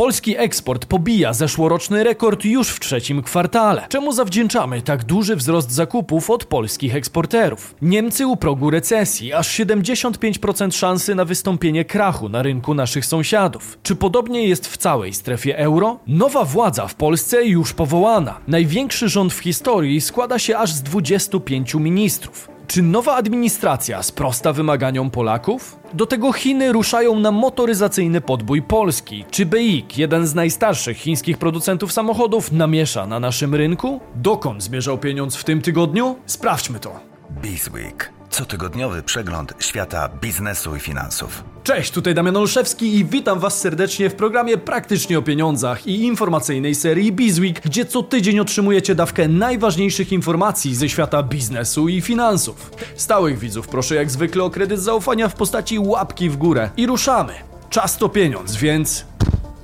Polski eksport pobija zeszłoroczny rekord już w trzecim kwartale. Czemu zawdzięczamy tak duży wzrost zakupów od polskich eksporterów? Niemcy u progu recesji, aż 75% szansy na wystąpienie krachu na rynku naszych sąsiadów. Czy podobnie jest w całej strefie euro? Nowa władza w Polsce już powołana. Największy rząd w historii składa się aż z 25 ministrów. Czy nowa administracja sprosta wymaganiom Polaków? Do tego Chiny ruszają na motoryzacyjny podbój Polski. Czy BIK, jeden z najstarszych chińskich producentów samochodów, namiesza na naszym rynku? Dokąd zmierzał pieniądz w tym tygodniu? Sprawdźmy to. Bizweek. Cotygodniowy przegląd świata biznesu i finansów. Cześć, tutaj Damian Olszewski i witam Was serdecznie w programie Praktycznie o Pieniądzach i informacyjnej serii Bizweek, gdzie co tydzień otrzymujecie dawkę najważniejszych informacji ze świata biznesu i finansów. Stałych widzów proszę jak zwykle o kredyt zaufania w postaci łapki w górę. I ruszamy. Czas to pieniądz, więc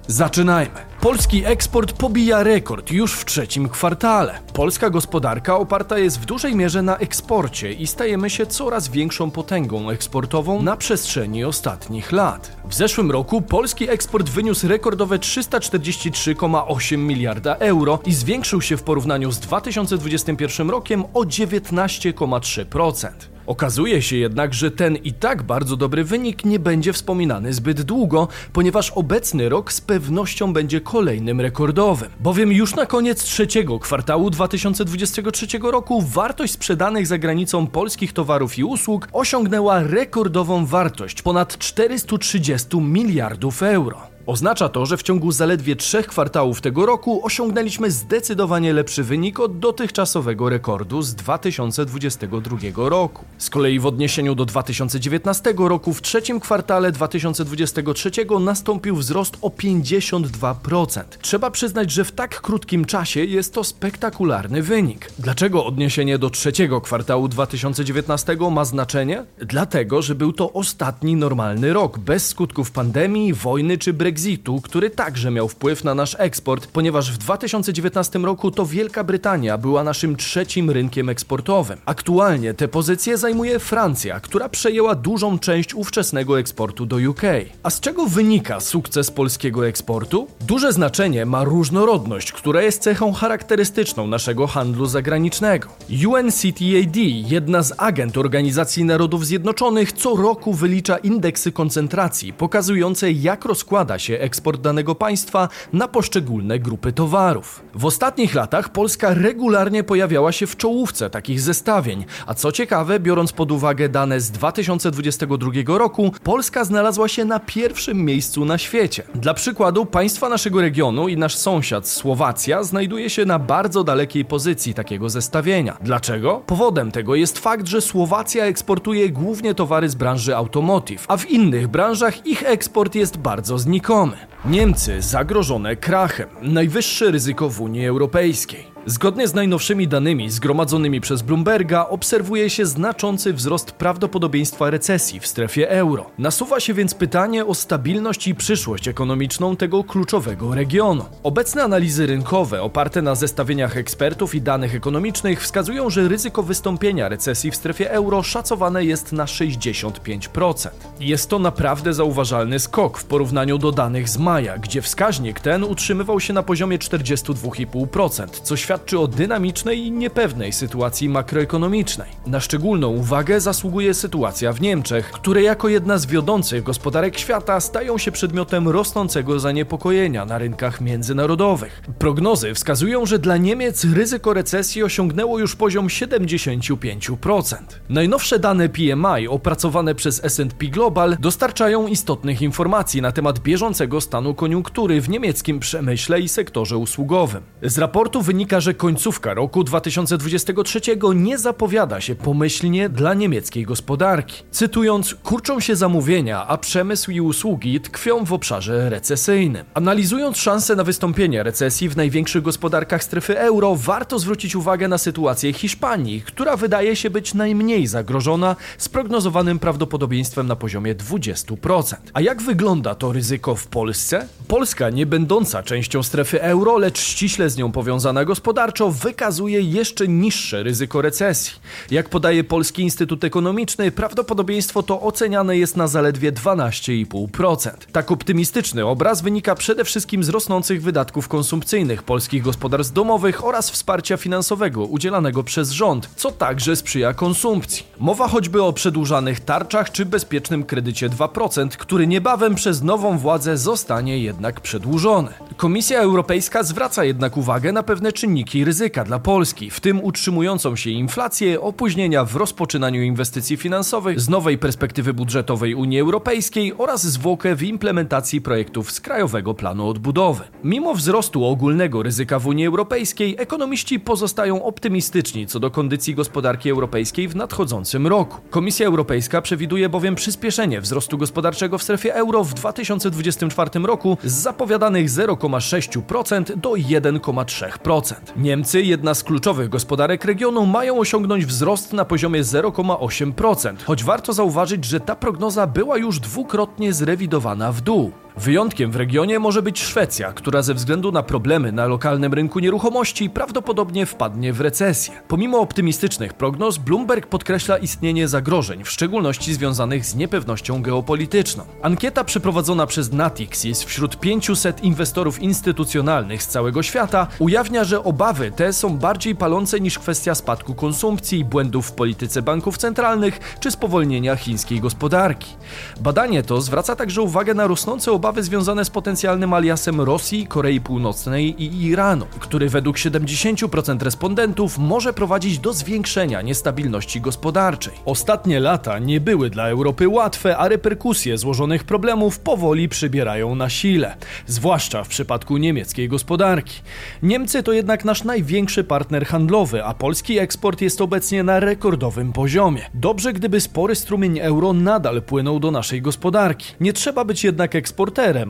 Zaczynajmy. Polski eksport pobija rekord już w trzecim kwartale. Polska gospodarka oparta jest w dużej mierze na eksporcie i stajemy się coraz większą potęgą eksportową na przestrzeni ostatnich lat. W zeszłym roku polski eksport wyniósł rekordowe 343,8 miliarda euro i zwiększył się w porównaniu z 2021 rokiem o 19,3%. Okazuje się jednak, że ten i tak bardzo dobry wynik nie będzie wspominany zbyt długo, ponieważ obecny rok z pewnością będzie kolejnym rekordowym. Bowiem już na koniec trzeciego kwartału 2023 roku wartość sprzedanych za granicą polskich towarów i usług osiągnęła rekordową wartość ponad 430 miliardów euro. Oznacza to, że w ciągu zaledwie trzech kwartałów tego roku osiągnęliśmy zdecydowanie lepszy wynik od dotychczasowego rekordu z 2022 roku. Z kolei w odniesieniu do 2019 roku w trzecim kwartale 2023 nastąpił wzrost o 52%. Trzeba przyznać, że w tak krótkim czasie jest to spektakularny wynik. Dlaczego odniesienie do trzeciego kwartału 2019 ma znaczenie? Dlatego, że był to ostatni normalny rok bez skutków pandemii, wojny czy Brexitu Brexitu, który także miał wpływ na nasz eksport, ponieważ w 2019 roku to Wielka Brytania była naszym trzecim rynkiem eksportowym. Aktualnie tę pozycję zajmuje Francja, która przejęła dużą część ówczesnego eksportu do UK. A z czego wynika sukces polskiego eksportu? Duże znaczenie ma różnorodność, która jest cechą charakterystyczną naszego handlu zagranicznego. UNCTAD, jedna z agent Organizacji Narodów Zjednoczonych, co roku wylicza indeksy koncentracji, pokazujące jak rozkłada się się eksport danego państwa na poszczególne grupy towarów. W ostatnich latach Polska regularnie pojawiała się w czołówce takich zestawień, a co ciekawe, biorąc pod uwagę dane z 2022 roku, Polska znalazła się na pierwszym miejscu na świecie. Dla przykładu, państwa naszego regionu i nasz sąsiad Słowacja znajduje się na bardzo dalekiej pozycji takiego zestawienia. Dlaczego? Powodem tego jest fakt, że Słowacja eksportuje głównie towary z branży automotive, a w innych branżach ich eksport jest bardzo znikomy. Niemcy zagrożone krachem. Najwyższe ryzyko w Unii Europejskiej. Zgodnie z najnowszymi danymi zgromadzonymi przez Bloomberga obserwuje się znaczący wzrost prawdopodobieństwa recesji w strefie euro. Nasuwa się więc pytanie o stabilność i przyszłość ekonomiczną tego kluczowego regionu. Obecne analizy rynkowe oparte na zestawieniach ekspertów i danych ekonomicznych wskazują, że ryzyko wystąpienia recesji w strefie euro szacowane jest na 65%. Jest to naprawdę zauważalny skok w porównaniu do danych z maja, gdzie wskaźnik ten utrzymywał się na poziomie 42,5%, co świadczy świadczy o dynamicznej i niepewnej sytuacji makroekonomicznej. Na szczególną uwagę zasługuje sytuacja w Niemczech, które jako jedna z wiodących gospodarek świata stają się przedmiotem rosnącego zaniepokojenia na rynkach międzynarodowych. Prognozy wskazują, że dla Niemiec ryzyko recesji osiągnęło już poziom 75%. Najnowsze dane PMI opracowane przez S&P Global dostarczają istotnych informacji na temat bieżącego stanu koniunktury w niemieckim przemyśle i sektorze usługowym. Z raportu wynika, że końcówka roku 2023 nie zapowiada się pomyślnie dla niemieckiej gospodarki. Cytując, kurczą się zamówienia, a przemysł i usługi tkwią w obszarze recesyjnym. Analizując szanse na wystąpienie recesji w największych gospodarkach strefy euro, warto zwrócić uwagę na sytuację Hiszpanii, która wydaje się być najmniej zagrożona z prognozowanym prawdopodobieństwem na poziomie 20%. A jak wygląda to ryzyko w Polsce? Polska, nie będąca częścią strefy euro, lecz ściśle z nią powiązana gospodarka, gospodarczo wykazuje jeszcze niższe ryzyko recesji. Jak podaje Polski Instytut Ekonomiczny, prawdopodobieństwo to oceniane jest na zaledwie 12,5%. Tak optymistyczny obraz wynika przede wszystkim z rosnących wydatków konsumpcyjnych polskich gospodarstw domowych oraz wsparcia finansowego udzielanego przez rząd, co także sprzyja konsumpcji. Mowa choćby o przedłużanych tarczach czy bezpiecznym kredycie 2%, który niebawem przez nową władzę zostanie jednak przedłużony. Komisja Europejska zwraca jednak uwagę na pewne czynniki ryzyka dla Polski, w tym utrzymującą się inflację, opóźnienia w rozpoczynaniu inwestycji finansowych z nowej perspektywy budżetowej Unii Europejskiej oraz zwłokę w implementacji projektów z Krajowego Planu Odbudowy. Mimo wzrostu ogólnego ryzyka w Unii Europejskiej, ekonomiści pozostają optymistyczni co do kondycji gospodarki europejskiej w nadchodzącym roku. Komisja Europejska przewiduje bowiem przyspieszenie wzrostu gospodarczego w strefie euro w 2024 roku z zapowiadanych 0,6% do 1,3%. Niemcy, jedna z kluczowych gospodarek regionu, mają osiągnąć wzrost na poziomie 0,8%, choć warto zauważyć, że ta prognoza była już dwukrotnie zrewidowana w dół. Wyjątkiem w regionie może być Szwecja, która ze względu na problemy na lokalnym rynku nieruchomości prawdopodobnie wpadnie w recesję. Pomimo optymistycznych prognoz, Bloomberg podkreśla istnienie zagrożeń, w szczególności związanych z niepewnością geopolityczną. Ankieta przeprowadzona przez Natixis wśród 500 inwestorów instytucjonalnych z całego świata ujawnia, że obawy te są bardziej palące niż kwestia spadku konsumpcji, błędów w polityce banków centralnych czy spowolnienia chińskiej gospodarki. Badanie to zwraca także uwagę na rosnące obawy obawy związane z potencjalnym aliasem Rosji, Korei Północnej i Iranu, który według 70% respondentów może prowadzić do zwiększenia niestabilności gospodarczej. Ostatnie lata nie były dla Europy łatwe, a reperkusje złożonych problemów powoli przybierają na sile, zwłaszcza w przypadku niemieckiej gospodarki. Niemcy to jednak nasz największy partner handlowy, a polski eksport jest obecnie na rekordowym poziomie. Dobrze, gdyby spory strumień euro nadal płynął do naszej gospodarki. Nie trzeba być jednak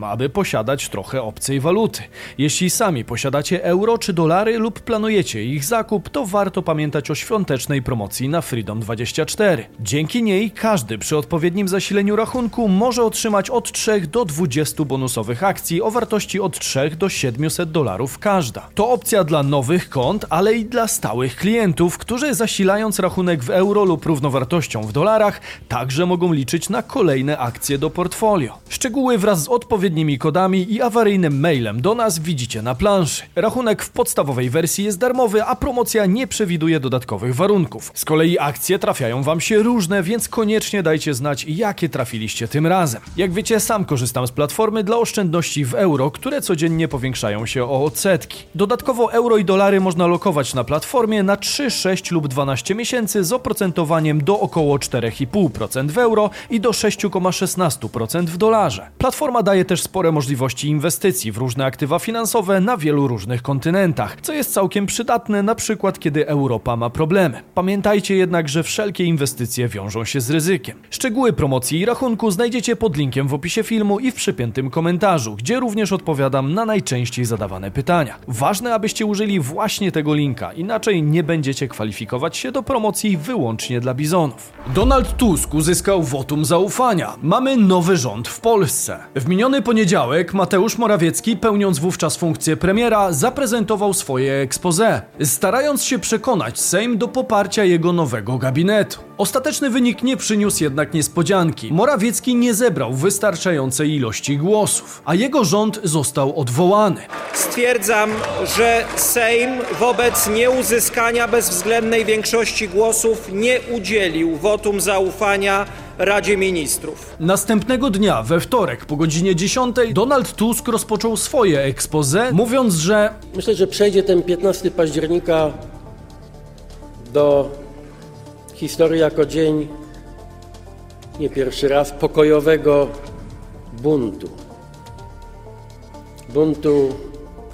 aby posiadać trochę obcej waluty. Jeśli sami posiadacie euro czy dolary lub planujecie ich zakup, to warto pamiętać o świątecznej promocji na Freedom24. Dzięki niej każdy przy odpowiednim zasileniu rachunku może otrzymać od 3 do 20 bonusowych akcji o wartości od 3 do 700 dolarów każda. To opcja dla nowych kont, ale i dla stałych klientów, którzy zasilając rachunek w euro lub równowartością w dolarach, także mogą liczyć na kolejne akcje do portfolio. Szczegóły wraz z odpowiednimi kodami i awaryjnym mailem do nas widzicie na planszy. Rachunek w podstawowej wersji jest darmowy, a promocja nie przewiduje dodatkowych warunków. Z kolei akcje trafiają Wam się różne, więc koniecznie dajcie znać, jakie trafiliście tym razem. Jak wiecie, sam korzystam z platformy dla oszczędności w euro, które codziennie powiększają się o odsetki. Dodatkowo euro i dolary można lokować na platformie na 3, 6 lub 12 miesięcy z oprocentowaniem do około 4,5% w euro i do 6,16% w dolarze. Platforma daje też spore możliwości inwestycji w różne aktywa finansowe na wielu różnych kontynentach, co jest całkiem przydatne na przykład kiedy Europa ma problemy. Pamiętajcie jednak, że wszelkie inwestycje wiążą się z ryzykiem. Szczegóły promocji i rachunku znajdziecie pod linkiem w opisie filmu i w przypiętym komentarzu, gdzie również odpowiadam na najczęściej zadawane pytania. Ważne, abyście użyli właśnie tego linka, inaczej nie będziecie kwalifikować się do promocji wyłącznie dla bizonów. Donald Tusk uzyskał wotum zaufania. Mamy nowy rząd w Polsce. W miniony poniedziałek Mateusz Morawiecki, pełniąc wówczas funkcję premiera, zaprezentował swoje expose, starając się przekonać Sejm do poparcia jego nowego gabinetu. Ostateczny wynik nie przyniósł jednak niespodzianki. Morawiecki nie zebrał wystarczającej ilości głosów, a jego rząd został odwołany. Stwierdzam, że Sejm wobec nieuzyskania bezwzględnej większości głosów nie udzielił wotum zaufania Radzie Ministrów. Następnego dnia, we wtorek po godzinie 10, Donald Tusk rozpoczął swoje expose, mówiąc, że Myślę, że przejdzie ten 15 października do historii jako dzień nie pierwszy raz pokojowego buntu. Buntu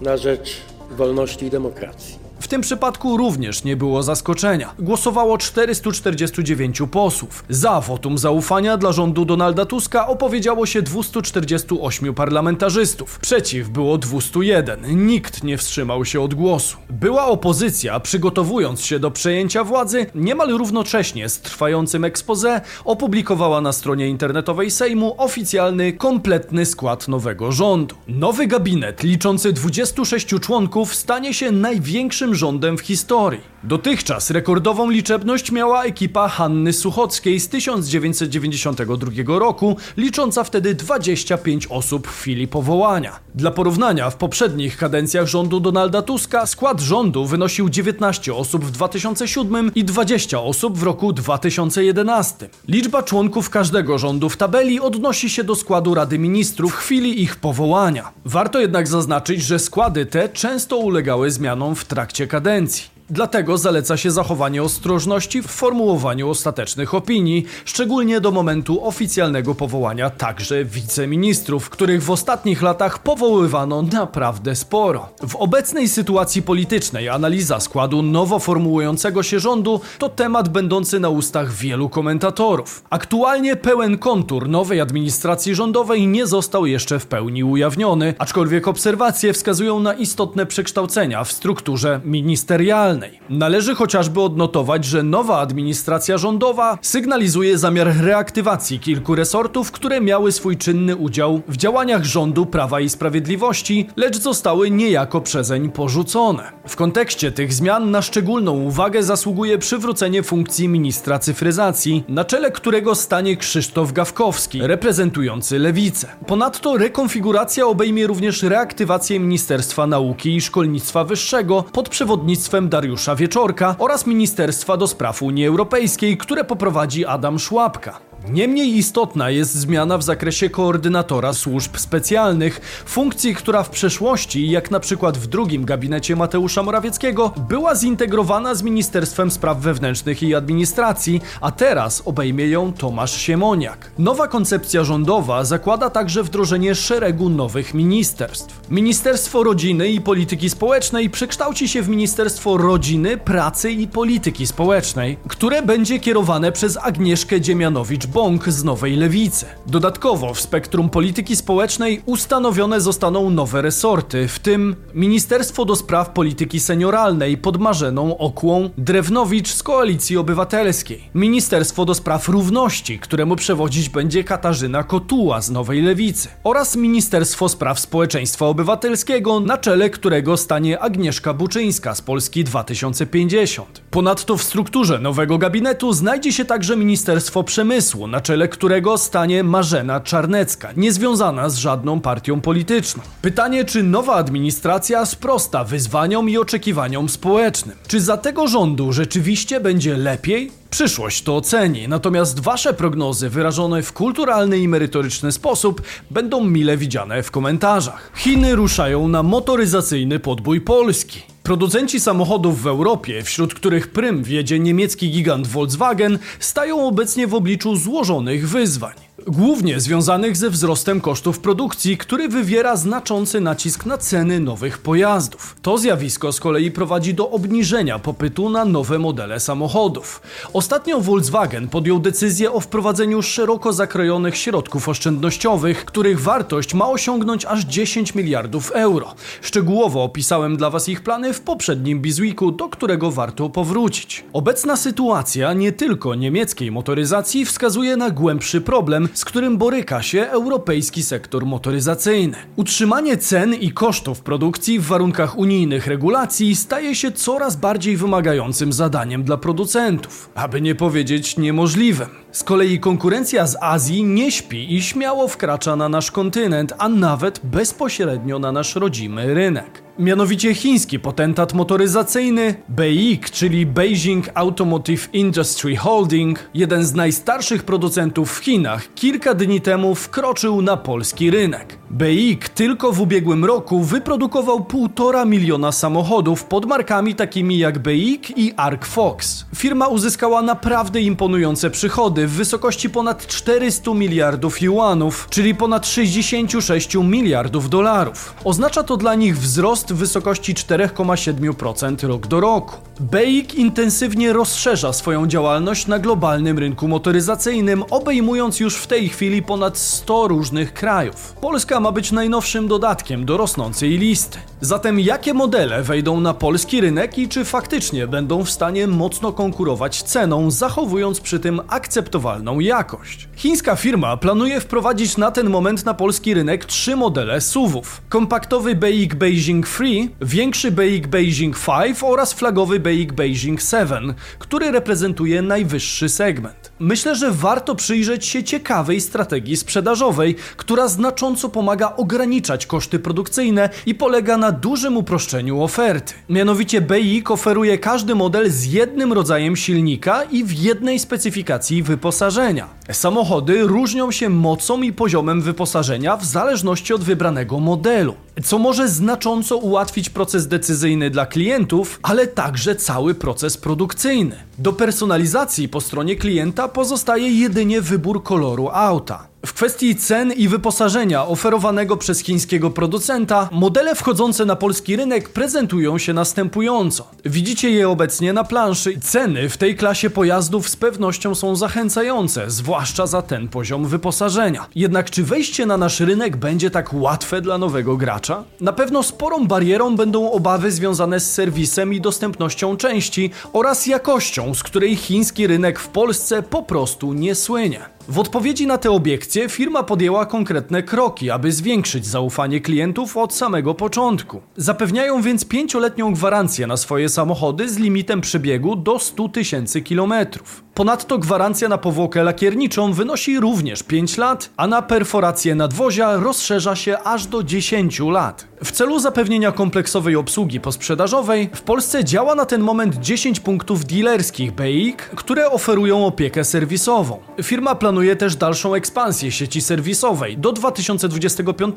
na rzecz wolności i demokracji. Tym przypadku również nie było zaskoczenia. Głosowało 449 posłów. Za wotum zaufania dla rządu Donalda Tuska opowiedziało się 248 parlamentarzystów. Przeciw było 201. Nikt nie wstrzymał się od głosu. Była opozycja, przygotowując się do przejęcia władzy, niemal równocześnie z trwającym expose opublikowała na stronie internetowej Sejmu oficjalny, kompletny skład nowego rządu. Nowy gabinet, liczący 26 członków, stanie się największym rządem w historii. Dotychczas rekordową liczebność miała ekipa Hanny Suchockiej z 1992 roku, licząca wtedy 25 osób w chwili powołania. Dla porównania, w poprzednich kadencjach rządu Donalda Tuska skład rządu wynosił 19 osób w 2007 i 20 osób w roku 2011. Liczba członków każdego rządu w tabeli odnosi się do składu Rady Ministrów w chwili ich powołania. Warto jednak zaznaczyć, że składy te często ulegały zmianom w trakcie kadencji. Dlatego zaleca się zachowanie ostrożności w formułowaniu ostatecznych opinii, szczególnie do momentu oficjalnego powołania także wiceministrów, których w ostatnich latach powoływano naprawdę sporo. W obecnej sytuacji politycznej analiza składu nowo formułującego się rządu to temat będący na ustach wielu komentatorów. Aktualnie pełen kontur nowej administracji rządowej nie został jeszcze w pełni ujawniony, aczkolwiek obserwacje wskazują na istotne przekształcenia w strukturze ministerialnej. Należy chociażby odnotować, że nowa administracja rządowa sygnalizuje zamiar reaktywacji kilku resortów, które miały swój czynny udział w działaniach rządu Prawa i Sprawiedliwości, lecz zostały niejako przezeń porzucone. W kontekście tych zmian na szczególną uwagę zasługuje przywrócenie funkcji ministra cyfryzacji, na czele którego stanie Krzysztof Gawkowski, reprezentujący lewicę. Ponadto rekonfiguracja obejmie również reaktywację Ministerstwa Nauki i Szkolnictwa Wyższego pod przewodnictwem Dariusza Dariusza Wieczorka oraz Ministerstwa do Spraw Unii Europejskiej, które poprowadzi Adam Szłapka. Niemniej istotna jest zmiana w zakresie koordynatora służb specjalnych, funkcji, która w przeszłości, jak na przykład w drugim gabinecie Mateusza Morawieckiego, była zintegrowana z Ministerstwem Spraw Wewnętrznych i Administracji, a teraz obejmie ją Tomasz Siemoniak. Nowa koncepcja rządowa zakłada także wdrożenie szeregu nowych ministerstw. Ministerstwo Rodziny i Polityki Społecznej przekształci się w Ministerstwo Rodziny, Pracy i Polityki Społecznej, które będzie kierowane przez Agnieszkę Dziemianowicz bąk z Nowej Lewicy. Dodatkowo w spektrum polityki społecznej ustanowione zostaną nowe resorty, w tym Ministerstwo do Spraw Polityki Senioralnej pod Marzeną Okłą Drewnowicz z Koalicji Obywatelskiej, Ministerstwo do Spraw Równości, któremu przewodzić będzie Katarzyna Kotuła z Nowej Lewicy oraz Ministerstwo Spraw Społeczeństwa Obywatelskiego, na czele którego stanie Agnieszka Buczyńska z Polski 2050. Ponadto w strukturze nowego gabinetu znajdzie się także Ministerstwo Przemysłu, na czele którego stanie Marzena Czarnecka, niezwiązana z żadną partią polityczną. Pytanie, czy nowa administracja sprosta wyzwaniom i oczekiwaniom społecznym? Czy za tego rządu rzeczywiście będzie lepiej? Przyszłość to oceni, natomiast wasze prognozy wyrażone w kulturalny i merytoryczny sposób będą mile widziane w komentarzach. Chiny ruszają na motoryzacyjny podbój Polski. Producenci samochodów w Europie, wśród których prym wiedzie niemiecki gigant Volkswagen, stają obecnie w obliczu złożonych wyzwań. Głównie związanych ze wzrostem kosztów produkcji, który wywiera znaczący nacisk na ceny nowych pojazdów. To zjawisko z kolei prowadzi do obniżenia popytu na nowe modele samochodów. Ostatnio Volkswagen podjął decyzję o wprowadzeniu szeroko zakrojonych środków oszczędnościowych, których wartość ma osiągnąć aż 10 miliardów euro. Szczegółowo opisałem dla Was ich plany w poprzednim Bizweeku, do którego warto powrócić. Obecna sytuacja nie tylko niemieckiej motoryzacji wskazuje na głębszy problem, z którym boryka się europejski sektor motoryzacyjny. Utrzymanie cen i kosztów produkcji w warunkach unijnych regulacji staje się coraz bardziej wymagającym zadaniem dla producentów, aby nie powiedzieć niemożliwym. Z kolei konkurencja z Azji nie śpi i śmiało wkracza na nasz kontynent, a nawet bezpośrednio na nasz rodzimy rynek. Mianowicie chiński potentat motoryzacyjny BEIC, czyli Beijing Automotive Industry Holding, jeden z najstarszych producentów w Chinach, kilka dni temu wkroczył na polski rynek. BEIC tylko w ubiegłym roku wyprodukował 1,5 miliona samochodów pod markami takimi jak BEIC i Arc Fox. Firma uzyskała naprawdę imponujące przychody w wysokości ponad 400 miliardów juanów, czyli ponad 66 miliardów dolarów. Oznacza to dla nich wzrost w wysokości 4,7% rok do roku. BEIC intensywnie rozszerza swoją działalność na globalnym rynku motoryzacyjnym, obejmując już w tej chwili ponad 100 różnych krajów. Polska ma być najnowszym dodatkiem do rosnącej listy. Zatem jakie modele wejdą na polski rynek i czy faktycznie będą w stanie mocno konkurować ceną, zachowując przy tym akceptowalną jakość. Chińska firma planuje wprowadzić na ten moment na polski rynek trzy modele SUVów. Kompaktowy BX Beijing 3, większy BX Beijing 5 oraz flagowy BX Beijing 7, który reprezentuje najwyższy segment. Myślę, że warto przyjrzeć się ciekawej strategii sprzedażowej, która znacząco pomaga ograniczać koszty produkcyjne i polega na dużym uproszczeniu oferty. Mianowicie BIK oferuje każdy model z jednym rodzajem silnika i w jednej specyfikacji wyposażenia. Samochody różnią się mocą i poziomem wyposażenia w zależności od wybranego modelu, co może znacząco ułatwić proces decyzyjny dla klientów, ale także cały proces produkcyjny. Do personalizacji po stronie klienta pozostaje jedynie wybór koloru auta. W kwestii cen i wyposażenia oferowanego przez chińskiego producenta, modele wchodzące na polski rynek prezentują się następująco. Widzicie je obecnie na planszy. Ceny w tej klasie pojazdów z pewnością są zachęcające, zwłaszcza za ten poziom wyposażenia. Jednak czy wejście na nasz rynek będzie tak łatwe dla nowego gracza? Na pewno sporą barierą będą obawy związane z serwisem i dostępnością części oraz jakością, z której chiński rynek w Polsce po prostu nie słynie. W odpowiedzi na te obiekcje firma podjęła konkretne kroki, aby zwiększyć zaufanie klientów od samego początku. Zapewniają więc pięcioletnią gwarancję na swoje samochody z limitem przebiegu do 100 tysięcy kilometrów. Ponadto gwarancja na powłokę lakierniczą wynosi również 5 lat, a na perforację nadwozia rozszerza się aż do 10 lat. W celu zapewnienia kompleksowej obsługi posprzedażowej w Polsce działa na ten moment 10 punktów dealerskich BIK, które oferują opiekę serwisową. Firma planuje też dalszą ekspansję sieci serwisowej. Do 2025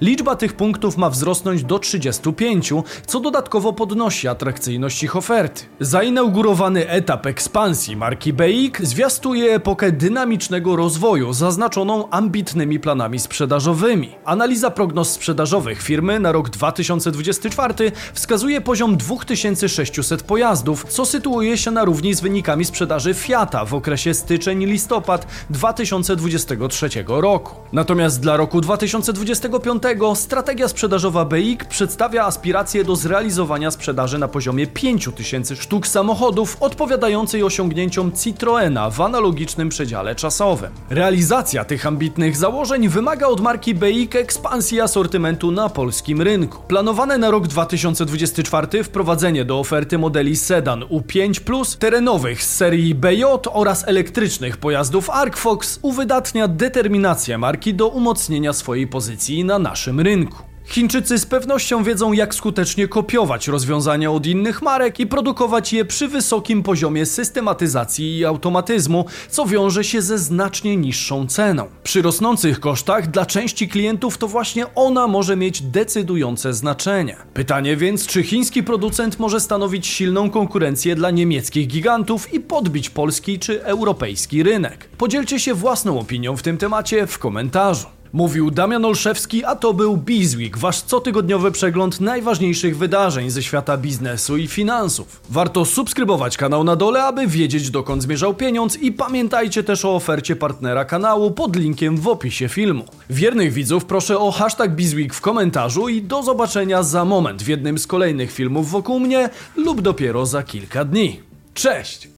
liczba tych punktów ma wzrosnąć do 35, co dodatkowo podnosi atrakcyjność ich oferty. Zainaugurowany etap ekspansji marki BIK zwiastuje epokę dynamicznego rozwoju zaznaczoną ambitnymi planami sprzedażowymi. Analiza prognoz sprzedażowych firmy na rok 2024 wskazuje poziom 2600 pojazdów, co sytuuje się na równi z wynikami sprzedaży Fiata w okresie styczeń-listopad 2023 roku. Natomiast dla roku 2025 strategia sprzedażowa BIK przedstawia aspiracje do zrealizowania sprzedaży na poziomie 5000 sztuk samochodów odpowiadającej osiągnięciom Citroena w analogicznym przedziale czasowym. Realizacja tych ambitnych założeń wymaga od marki BIK ekspansji asortymentu na polskim rynku. Planowane na rok 2024 wprowadzenie do oferty modeli sedan U5+, terenowych z serii BJ oraz elektrycznych pojazdów ArcFox uwydatnia determinację marki do umocnienia swojej pozycji na naszym rynku. Chińczycy z pewnością wiedzą, jak skutecznie kopiować rozwiązania od innych marek i produkować je przy wysokim poziomie systematyzacji i automatyzmu, co wiąże się ze znacznie niższą ceną. Przy rosnących kosztach dla części klientów to właśnie ona może mieć decydujące znaczenie. Pytanie więc, czy chiński producent może stanowić silną konkurencję dla niemieckich gigantów i podbić polski czy europejski rynek? Podzielcie się własną opinią w tym temacie w komentarzu. Mówił Damian Olszewski, a to był Bizweek, wasz cotygodniowy przegląd najważniejszych wydarzeń ze świata biznesu i finansów. Warto subskrybować kanał na dole, aby wiedzieć dokąd zmierzał pieniądz i pamiętajcie też o ofercie partnera kanału pod linkiem w opisie filmu. Wiernych widzów proszę o hashtag Bizweek w komentarzu i do zobaczenia za moment w jednym z kolejnych filmów wokół mnie lub dopiero za kilka dni. Cześć!